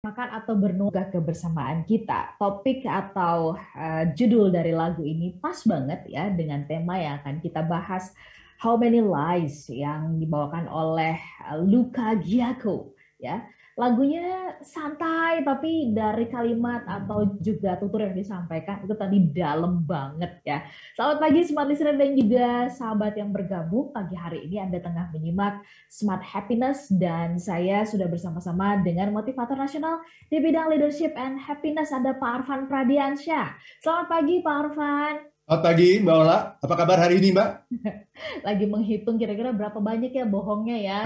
makan atau bernunggah kebersamaan kita. Topik atau uh, judul dari lagu ini pas banget ya dengan tema yang akan kita bahas How Many Lies yang dibawakan oleh Luca Giaco ya lagunya santai tapi dari kalimat atau juga tutur yang disampaikan itu tadi dalam banget ya. Selamat pagi smart listener dan juga sahabat yang bergabung pagi hari ini Anda tengah menyimak Smart Happiness dan saya sudah bersama-sama dengan motivator nasional di bidang leadership and happiness ada Pak Arfan Pradiansyah. Selamat pagi Pak Arfan. Selamat pagi Mbak Ola, apa kabar hari ini Mbak? Lagi menghitung kira-kira berapa banyak ya bohongnya ya.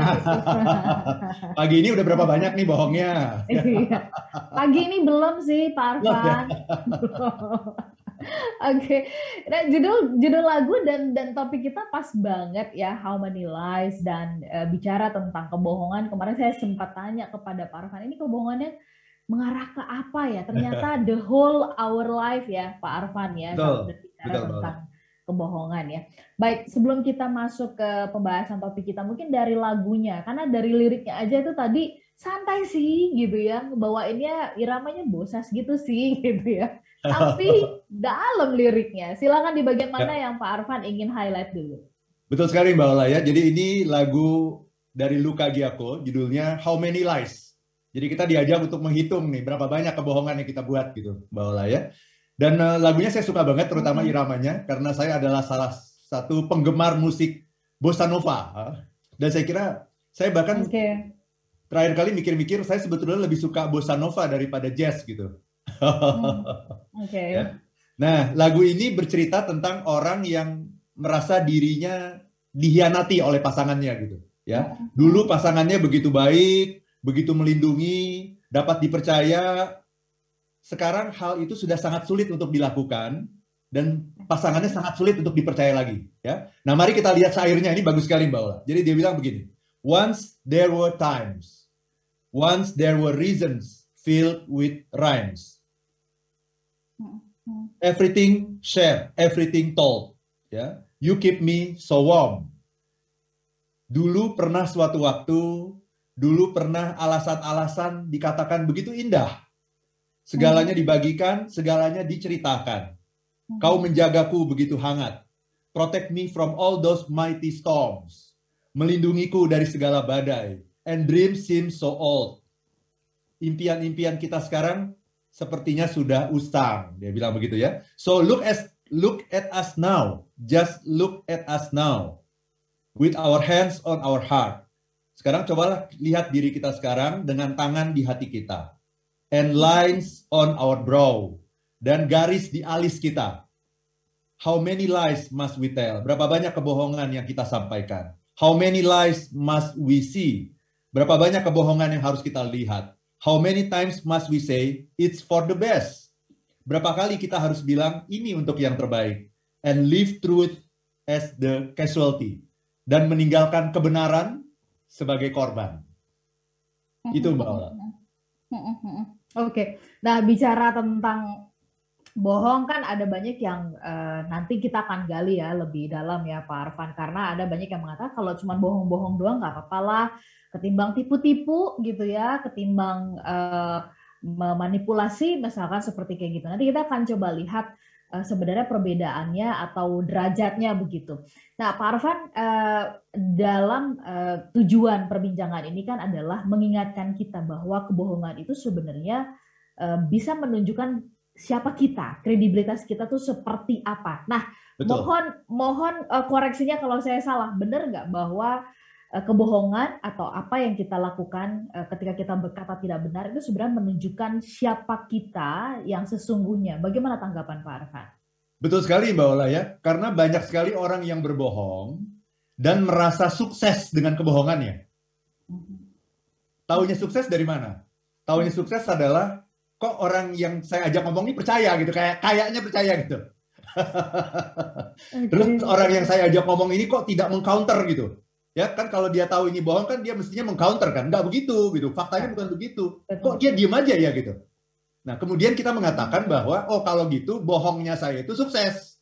pagi ini udah berapa banyak nih bohongnya? Iya. pagi ini belum sih Pak Arfan. Oke, okay. nah judul judul lagu dan dan topik kita pas banget ya How Many Lies dan uh, bicara tentang kebohongan. Kemarin saya sempat tanya kepada Pak Arfan ini kebohongannya mengarah ke apa ya? Ternyata the whole our life ya Pak Arfan ya. Betul Betul, tentang kebohongan ya. Baik, sebelum kita masuk ke pembahasan topik kita, mungkin dari lagunya, karena dari liriknya aja itu tadi santai sih gitu ya, bawainnya iramanya bosas gitu sih gitu ya. Tapi dalam liriknya, silakan di bagian mana ya. yang Pak Arfan ingin highlight dulu. Betul sekali Mbak Ola ya. Jadi ini lagu dari Luca Giaco, judulnya How Many Lies. Jadi kita diajak untuk menghitung nih berapa banyak kebohongan yang kita buat gitu, Mbak Ola ya. Dan uh, lagunya saya suka banget, terutama hmm. iramanya, karena saya adalah salah satu penggemar musik bossa nova. Dan saya kira saya bahkan okay. terakhir kali mikir-mikir, saya sebetulnya lebih suka bossa nova daripada jazz gitu. Hmm. Oke. Okay. ya. Nah, lagu ini bercerita tentang orang yang merasa dirinya dihianati oleh pasangannya gitu. Ya, hmm. dulu pasangannya begitu baik, begitu melindungi, dapat dipercaya, sekarang hal itu sudah sangat sulit untuk dilakukan dan pasangannya sangat sulit untuk dipercaya lagi ya. Nah, mari kita lihat syairnya ini bagus sekali Mbak Ola. Jadi dia bilang begini, once there were times, once there were reasons filled with rhymes. Everything share, everything told, ya. You keep me so warm. Dulu pernah suatu waktu, dulu pernah alasan-alasan dikatakan begitu indah Segalanya dibagikan, segalanya diceritakan. Hmm. Kau menjagaku begitu hangat. Protect me from all those mighty storms. Melindungiku dari segala badai. And dreams seem so old. Impian-impian kita sekarang sepertinya sudah usang. Dia bilang begitu ya. So look at look at us now. Just look at us now. With our hands on our heart. Sekarang cobalah lihat diri kita sekarang dengan tangan di hati kita and lines on our brow dan garis di alis kita. How many lies must we tell? Berapa banyak kebohongan yang kita sampaikan? How many lies must we see? Berapa banyak kebohongan yang harus kita lihat? How many times must we say it's for the best? Berapa kali kita harus bilang ini untuk yang terbaik and leave truth as the casualty dan meninggalkan kebenaran sebagai korban. Itu Mbak. Oke, nah bicara tentang bohong kan ada banyak yang uh, nanti kita akan gali ya lebih dalam ya Pak Arfan. Karena ada banyak yang mengatakan kalau cuma bohong-bohong doang nggak apa-apa lah. Ketimbang tipu-tipu gitu ya ketimbang uh, memanipulasi misalkan seperti kayak gitu. Nanti kita akan coba lihat sebenarnya perbedaannya atau derajatnya begitu. Nah Pak Arfan uh, dalam uh, tujuan perbincangan ini kan adalah mengingatkan kita bahwa kebohongan itu sebenarnya bisa menunjukkan siapa kita, kredibilitas kita tuh seperti apa. Nah, Betul. mohon mohon koreksinya kalau saya salah. Benar nggak bahwa kebohongan atau apa yang kita lakukan uh, ketika kita berkata tidak benar itu sebenarnya menunjukkan siapa kita yang sesungguhnya. Bagaimana tanggapan Pak Arfan? Betul sekali Mbak Ola ya, karena banyak sekali orang yang berbohong dan merasa sukses dengan kebohongannya. Taunya sukses dari mana? Taunya sukses adalah kok orang yang saya ajak ngomong ini percaya gitu kayak kayaknya percaya gitu terus orang yang saya ajak ngomong ini kok tidak mengcounter gitu ya kan kalau dia tahu ini bohong kan dia mestinya mengcounter kan? Nggak begitu gitu. Faktanya bukan begitu. Kok dia diem aja ya gitu? Nah kemudian kita mengatakan bahwa oh kalau gitu bohongnya saya itu sukses.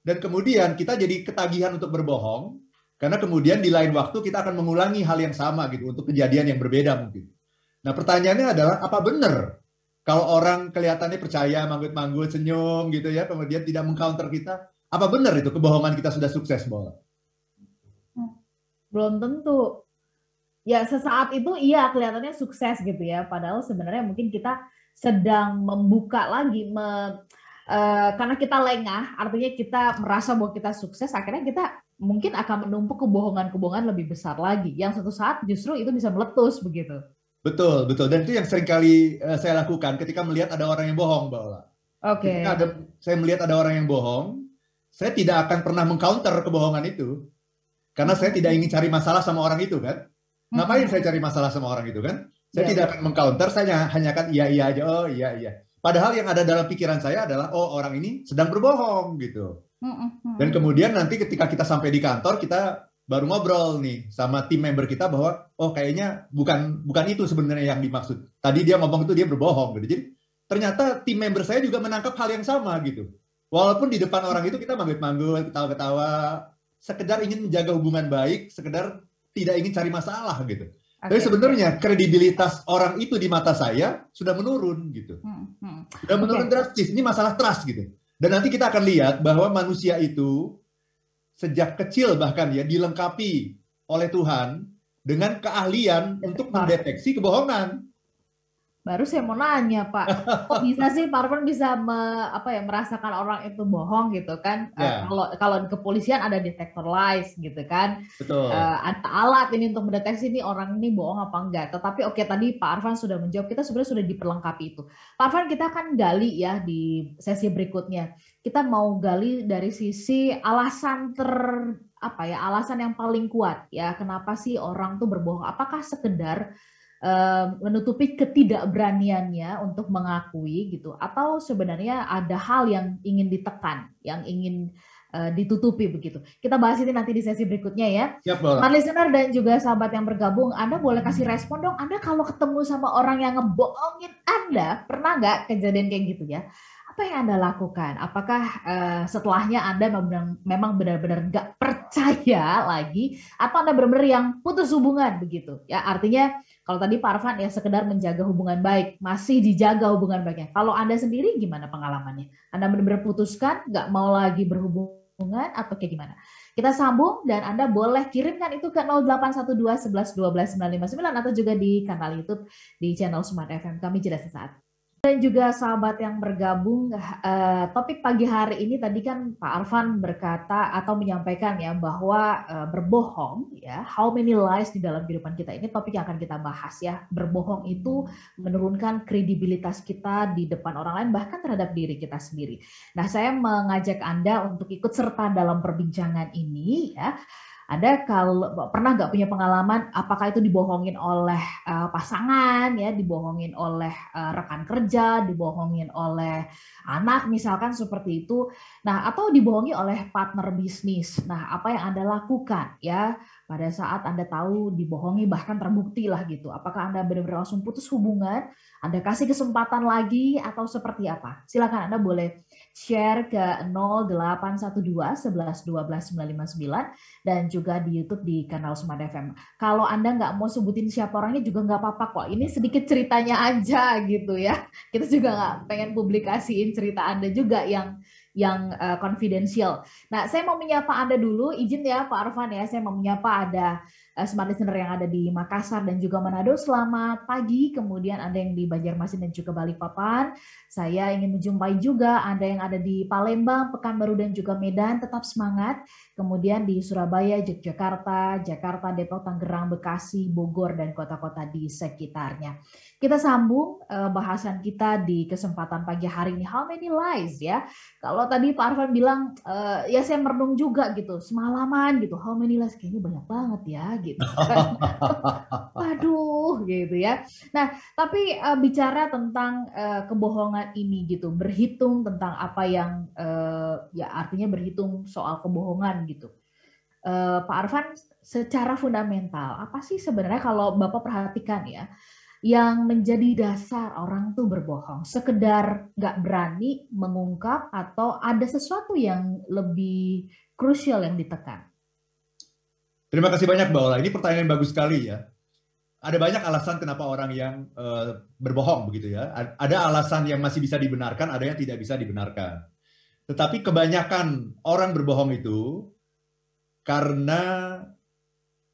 Dan kemudian kita jadi ketagihan untuk berbohong karena kemudian di lain waktu kita akan mengulangi hal yang sama gitu untuk kejadian yang berbeda mungkin. Nah pertanyaannya adalah apa benar kalau orang kelihatannya percaya, manggut-manggut, senyum gitu ya, kemudian tidak mengcounter kita, apa benar itu kebohongan kita sudah sukses, Bola? Belum tentu. Ya sesaat itu iya kelihatannya sukses gitu ya, padahal sebenarnya mungkin kita sedang membuka lagi, me, uh, karena kita lengah, artinya kita merasa bahwa kita sukses, akhirnya kita mungkin akan menumpuk kebohongan-kebohongan lebih besar lagi, yang suatu saat justru itu bisa meletus begitu. Betul, betul. Dan itu yang sering kali uh, saya lakukan ketika melihat ada orang yang bohong, Mbak Ola. Oke. Okay. Ketika ada, saya melihat ada orang yang bohong, saya tidak akan pernah mengcounter kebohongan itu. Karena saya tidak ingin cari masalah sama orang itu kan. Ngapain saya cari masalah sama orang itu kan? Saya yeah. tidak akan mengcounter, saya hanya akan iya iya aja, oh iya iya. Padahal yang ada dalam pikiran saya adalah oh orang ini sedang berbohong gitu. Dan kemudian nanti ketika kita sampai di kantor kita baru ngobrol nih sama tim member kita bahwa oh kayaknya bukan bukan itu sebenarnya yang dimaksud. Tadi dia ngomong itu dia berbohong gitu. Jadi ternyata tim member saya juga menangkap hal yang sama gitu. Walaupun di depan orang itu kita manggut-manggut, ketawa-ketawa, sekedar ingin menjaga hubungan baik, sekedar tidak ingin cari masalah gitu. Okay. Tapi sebenarnya kredibilitas orang itu di mata saya sudah menurun gitu. Hmm, hmm. Sudah menurun okay. drastis. Ini masalah trust gitu. Dan nanti kita akan lihat bahwa manusia itu sejak kecil bahkan ya dilengkapi oleh Tuhan dengan keahlian untuk mendeteksi kebohongan. Baru saya mau nanya Pak, kok bisa sih Pak Arfan bisa me, apa ya merasakan orang itu bohong gitu kan? Yeah. Uh, kalau kalau di kepolisian ada detektor lies gitu kan? Betul. Uh, ada alat ini untuk mendeteksi ini orang ini bohong apa enggak. Tetapi oke okay, tadi Pak Arfan sudah menjawab, kita sebenarnya sudah diperlengkapi itu. Pak Arfan kita akan gali ya di sesi berikutnya. Kita mau gali dari sisi alasan ter apa ya alasan yang paling kuat ya kenapa sih orang tuh berbohong? Apakah sekedar menutupi ketidakberaniannya untuk mengakui gitu. Atau sebenarnya ada hal yang ingin ditekan yang ingin uh, ditutupi begitu. Kita bahas ini nanti di sesi berikutnya ya. Siap, listener dan juga sahabat yang bergabung Anda boleh kasih respon dong. Anda kalau ketemu sama orang yang ngebohongin Anda pernah nggak kejadian kayak gitu ya apa yang Anda lakukan? Apakah uh, setelahnya Anda memang benar-benar nggak percaya lagi, atau Anda benar-benar yang putus hubungan begitu? Ya artinya kalau tadi Pak Arfan ya sekedar menjaga hubungan baik, masih dijaga hubungan baiknya. Kalau Anda sendiri gimana pengalamannya? Anda benar-benar putuskan, nggak mau lagi berhubungan atau kayak gimana? Kita sambung dan Anda boleh kirimkan itu ke 0812 11 12 959 atau juga di kanal YouTube di channel Smart FM. Kami jelas sesaat. Dan juga sahabat yang bergabung, uh, topik pagi hari ini tadi kan Pak Arfan berkata atau menyampaikan ya bahwa uh, berbohong ya, how many lies di dalam kehidupan kita ini topik yang akan kita bahas ya. Berbohong itu menurunkan kredibilitas kita di depan orang lain bahkan terhadap diri kita sendiri. Nah, saya mengajak Anda untuk ikut serta dalam perbincangan ini ya ada kalau pernah nggak punya pengalaman apakah itu dibohongin oleh uh, pasangan ya, dibohongin oleh uh, rekan kerja, dibohongin oleh anak misalkan seperti itu. Nah, atau dibohongi oleh partner bisnis. Nah, apa yang Anda lakukan ya pada saat Anda tahu dibohongi bahkan terbukti lah gitu. Apakah Anda benar-benar langsung putus hubungan? Anda kasih kesempatan lagi atau seperti apa? Silakan Anda boleh share ke 0812 11 12 959 dan juga di YouTube di kanal Smart FM. Kalau Anda nggak mau sebutin siapa orangnya juga nggak apa-apa kok. Ini sedikit ceritanya aja gitu ya. Kita juga nggak pengen publikasiin cerita Anda juga yang yang. Uh, nah, saya mau menyapa Anda dulu. Izin ya Pak Arfan ya, saya mau menyapa ada smart listener yang ada di Makassar dan juga Manado. Selamat pagi. Kemudian ada yang di Banjarmasin dan juga Balikpapan. Saya ingin menjumpai juga Anda yang ada di Palembang, Pekanbaru dan juga Medan. Tetap semangat. Kemudian di Surabaya, Yogyakarta, Jakarta, Depok, Tangerang, Bekasi, Bogor dan kota-kota di sekitarnya. Kita sambung uh, bahasan kita di kesempatan pagi hari ini. How many lies ya? Kalau tadi Pak Arfan bilang, uh, ya saya merenung juga gitu, semalaman gitu. How many lies? Kayaknya banyak banget ya gitu. Waduh gitu ya. Nah tapi uh, bicara tentang uh, kebohongan ini gitu, berhitung tentang apa yang uh, ya artinya berhitung soal kebohongan gitu. Uh, Pak Arfan secara fundamental apa sih sebenarnya kalau Bapak perhatikan ya yang menjadi dasar orang tuh berbohong, sekedar nggak berani mengungkap atau ada sesuatu yang lebih krusial yang ditekan. Terima kasih banyak Mbak Ola. Ini pertanyaan yang bagus sekali ya. ada banyak alasan kenapa orang yang uh, berbohong begitu ya. Ada alasan yang masih bisa dibenarkan, ada yang tidak bisa dibenarkan. Tetapi kebanyakan orang berbohong itu karena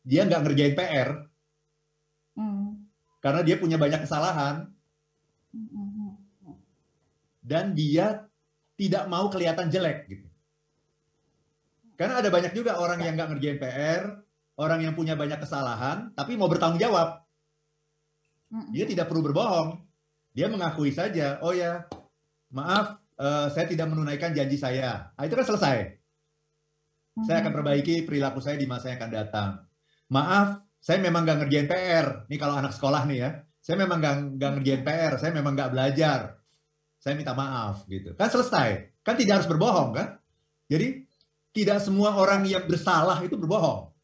dia nggak ngerjain PR, hmm. karena dia punya banyak kesalahan, dan dia tidak mau kelihatan jelek gitu. Karena ada banyak juga orang yang nggak ngerjain PR, orang yang punya banyak kesalahan, tapi mau bertanggung jawab. Dia tidak perlu berbohong. Dia mengakui saja, oh ya, maaf, uh, saya tidak menunaikan janji saya. Nah, itu kan selesai. Saya akan perbaiki perilaku saya di masa yang akan datang. Maaf, saya memang nggak ngerjain PR. Nih kalau anak sekolah nih ya, saya memang nggak ngerjain PR, saya memang nggak belajar. Saya minta maaf gitu. Kan selesai. Kan tidak harus berbohong kan? Jadi tidak semua orang yang bersalah itu berbohong.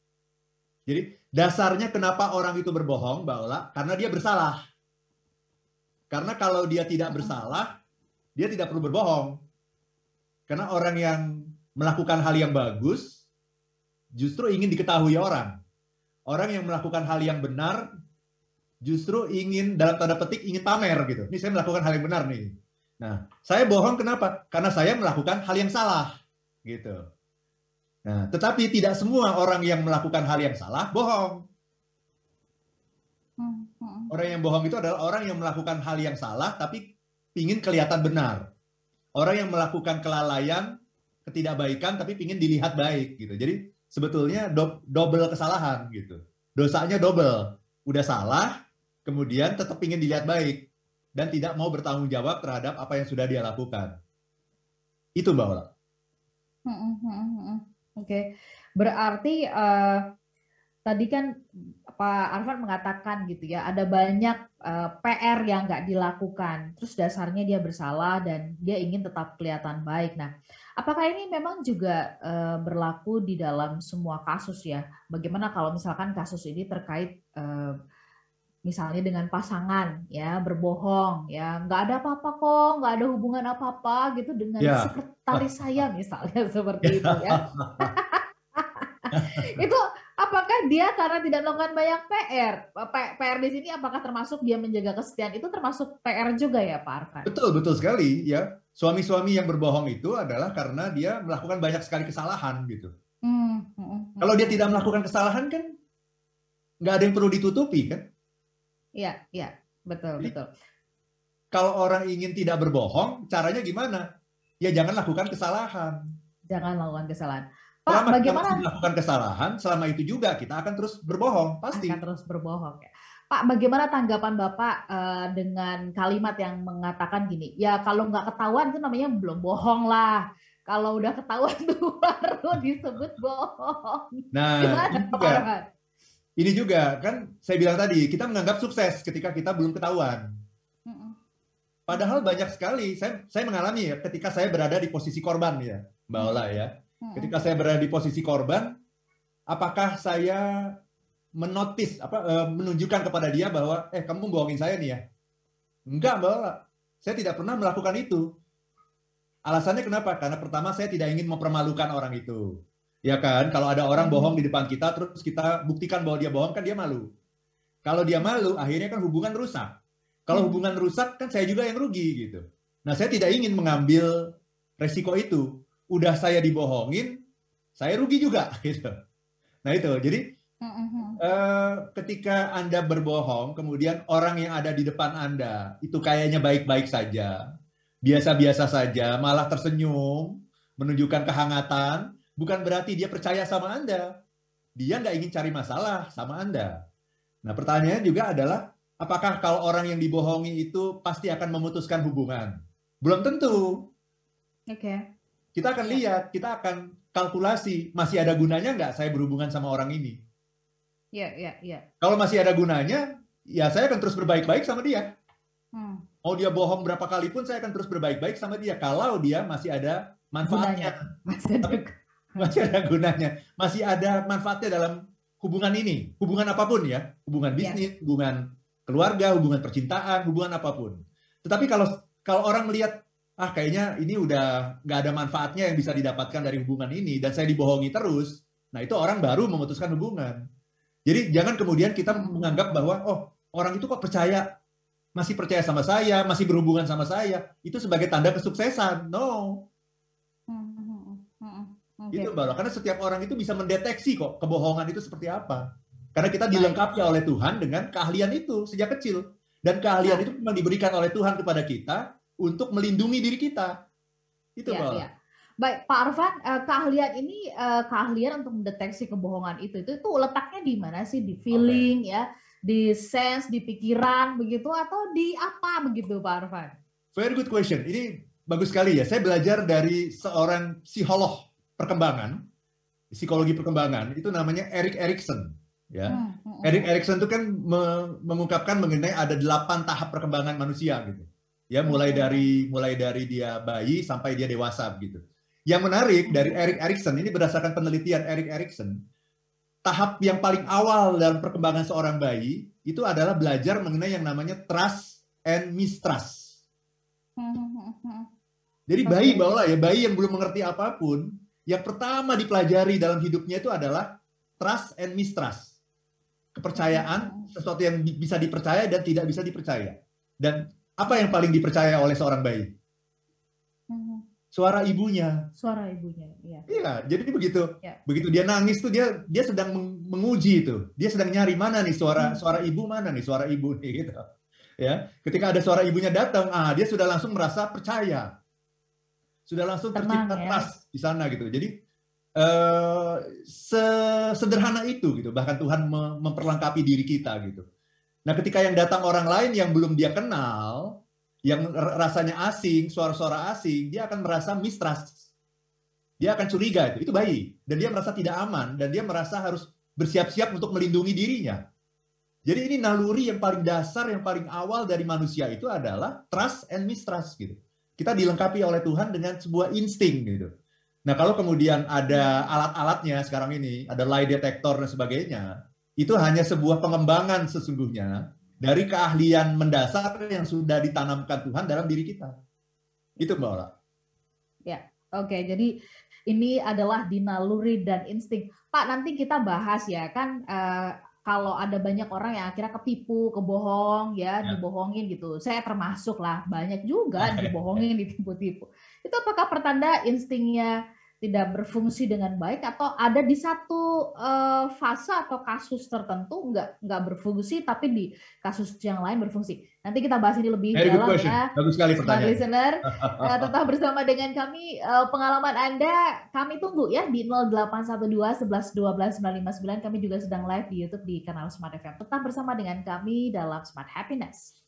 Jadi dasarnya kenapa orang itu berbohong, Mbak Ola? Karena dia bersalah. Karena kalau dia tidak bersalah, dia tidak perlu berbohong. Karena orang yang melakukan hal yang bagus justru ingin diketahui orang. Orang yang melakukan hal yang benar justru ingin dalam tanda petik ingin pamer gitu. Ini saya melakukan hal yang benar nih. Nah, saya bohong kenapa? Karena saya melakukan hal yang salah gitu. Nah, tetapi tidak semua orang yang melakukan hal yang salah bohong. Hmm, hmm. Orang yang bohong itu adalah orang yang melakukan hal yang salah tapi ingin kelihatan benar. Orang yang melakukan kelalaian, ketidakbaikan tapi ingin dilihat baik gitu. Jadi sebetulnya do double kesalahan gitu. Dosanya double. Udah salah, kemudian tetap ingin dilihat baik dan tidak mau bertanggung jawab terhadap apa yang sudah dia lakukan. Itu Mbak Ola. Hmm, Oke, berarti uh, tadi kan Pak Arfan mengatakan gitu ya, ada banyak uh, eh, PR yang nggak dilakukan, terus dasarnya dia bersalah dan dia ingin tetap kelihatan baik. Nah, apakah ini memang juga uh, berlaku di dalam semua kasus ya? Bagaimana kalau misalkan kasus ini terkait uh, misalnya dengan pasangan ya berbohong ya nggak ada apa-apa kok nggak ada hubungan apa-apa gitu dengan ya. sekretaris saya misalnya seperti itu ya. Itu apakah dia karena tidak melakukan banyak PR PR di sini apakah termasuk dia menjaga kesetiaan? Itu termasuk PR juga ya Pak Arfan? Betul betul sekali ya. Suami-suami yang berbohong itu adalah karena dia melakukan banyak sekali kesalahan gitu. Hmm, hmm, hmm. kalau dia tidak melakukan kesalahan kan nggak ada yang perlu ditutupi kan Iya, iya, betul, Jadi, betul. Kalau orang ingin tidak berbohong, caranya gimana? Ya jangan lakukan kesalahan. Jangan lakukan kesalahan. Pak, selama bagaimana kita melakukan kesalahan, selama itu juga kita akan terus berbohong, pasti. Akan terus berbohong. Ya. Pak, bagaimana tanggapan Bapak uh, dengan kalimat yang mengatakan gini, ya kalau nggak ketahuan itu namanya belum bohong lah. Kalau udah ketahuan tuh baru disebut bohong. Nah, Gimana, juga, ini juga kan saya bilang tadi kita menganggap sukses ketika kita belum ketahuan. Padahal banyak sekali saya saya mengalami ya ketika saya berada di posisi korban ya, Mbak Ola ya. Ketika saya berada di posisi korban, apakah saya menotis apa e, menunjukkan kepada dia bahwa eh kamu bohongin saya nih ya? Enggak, Mbak Ola. Saya tidak pernah melakukan itu. Alasannya kenapa? Karena pertama saya tidak ingin mempermalukan orang itu. Ya kan? Kalau ada orang hmm. bohong di depan kita, terus kita buktikan bahwa dia bohong, kan dia malu. Kalau dia malu, akhirnya kan hubungan rusak. Kalau hmm. hubungan rusak, kan saya juga yang rugi gitu. Nah, saya tidak ingin mengambil resiko itu. Udah saya dibohongin, saya rugi juga gitu. Nah itu, jadi uh, ketika Anda berbohong, kemudian orang yang ada di depan Anda itu kayaknya baik-baik saja, biasa-biasa saja, malah tersenyum, menunjukkan kehangatan, bukan berarti dia percaya sama Anda. Dia nggak ingin cari masalah sama Anda. Nah, pertanyaannya juga adalah, apakah kalau orang yang dibohongi itu pasti akan memutuskan hubungan? Belum tentu. Oke. Okay. Kita akan lihat, kita akan kalkulasi, masih ada gunanya nggak saya berhubungan sama orang ini? Iya, iya, iya. Kalau masih ada gunanya, ya saya akan terus berbaik-baik sama dia. Hmm. Mau dia bohong berapa kali pun saya akan terus berbaik-baik sama dia. Kalau dia masih ada manfaatnya. Masih ada masih ada gunanya, masih ada manfaatnya dalam hubungan ini, hubungan apa pun ya, hubungan iya. bisnis, ya. hubungan keluarga, hubungan percintaan, hubungan apa pun. Tetapi kalau kalau orang melihat ah kayaknya ini udah nggak ada manfaatnya yang bisa didapatkan dari hubungan ini dan saya dibohongi terus, nah itu orang baru memutuskan hubungan. Jadi jangan kemudian kita menganggap bahwa oh orang itu kok percaya masih percaya sama saya, masih berhubungan sama saya, itu sebagai tanda kesuksesan. No. Okay. Itu baru karena setiap orang itu bisa mendeteksi kok kebohongan itu seperti apa. Karena kita dilengkapi oleh Tuhan dengan keahlian itu sejak kecil. Dan keahlian ya. itu memang diberikan oleh Tuhan kepada kita untuk melindungi diri kita. Itu ya, Ya. Baik, Pak Arfan, eh, keahlian ini eh, keahlian untuk mendeteksi kebohongan itu itu itu letaknya di mana sih? Di feeling okay. ya, di sense, di pikiran begitu atau di apa begitu, Pak Arfan? Very good question. Ini bagus sekali ya. Saya belajar dari seorang psikolog perkembangan, psikologi perkembangan itu namanya Erik Erikson. Ya, hmm, hmm, hmm. Erik Erikson itu kan mengungkapkan mengenai ada delapan tahap perkembangan manusia gitu. Ya, mulai dari mulai dari dia bayi sampai dia dewasa gitu. Yang menarik dari Erik Erikson ini berdasarkan penelitian Erik Erikson, tahap yang paling awal dalam perkembangan seorang bayi itu adalah belajar mengenai yang namanya trust and mistrust. Jadi bayi bawalah ya bayi yang belum mengerti apa pun, yang pertama dipelajari dalam hidupnya itu adalah trust and mistrust kepercayaan, sesuatu yang bisa dipercaya dan tidak bisa dipercaya. Dan apa yang paling dipercaya oleh seorang bayi? Mm-hmm. Suara ibunya. Suara ibunya, iya. Iya, jadi begitu. Ya. Begitu dia nangis tuh dia dia sedang menguji itu. Dia sedang nyari mana nih suara hmm. suara ibu mana nih suara ibu nih gitu. Ya, ketika ada suara ibunya datang, ah dia sudah langsung merasa percaya. Sudah langsung tercipta ya. trust di sana gitu. Jadi uh, sesederhana itu gitu. Bahkan Tuhan memperlengkapi diri kita gitu. Nah ketika yang datang orang lain yang belum dia kenal yang rasanya asing suara-suara asing dia akan merasa mistrust. Dia akan curiga itu. Itu bayi. Dan dia merasa tidak aman. Dan dia merasa harus bersiap-siap untuk melindungi dirinya. Jadi ini naluri yang paling dasar yang paling awal dari manusia itu adalah trust and mistrust gitu kita dilengkapi oleh Tuhan dengan sebuah insting gitu Nah, kalau kemudian ada alat-alatnya sekarang ini, ada lie detector dan sebagainya, itu hanya sebuah pengembangan sesungguhnya dari keahlian mendasar yang sudah ditanamkan Tuhan dalam diri kita. Itu Mbak Ola. Ya, oke. Jadi ini adalah dinaluri dan insting. Pak, nanti kita bahas ya kan uh, kalau ada banyak orang yang akhirnya ketipu, kebohong ya, ya. dibohongin gitu. Saya termasuk lah, banyak juga dibohongin, ditipu-tipu. Itu apakah pertanda instingnya tidak berfungsi dengan baik atau ada di satu uh, fase atau kasus tertentu nggak nggak berfungsi tapi di kasus yang lain berfungsi. Nanti kita bahas ini lebih Very dalam ya. Bagus sekali pertanyaan. listener, uh, tetap bersama dengan kami. Uh, pengalaman Anda kami tunggu ya di 0812 11 12 959. Kami juga sedang live di YouTube di kanal Smart FM. Tetap bersama dengan kami dalam Smart Happiness.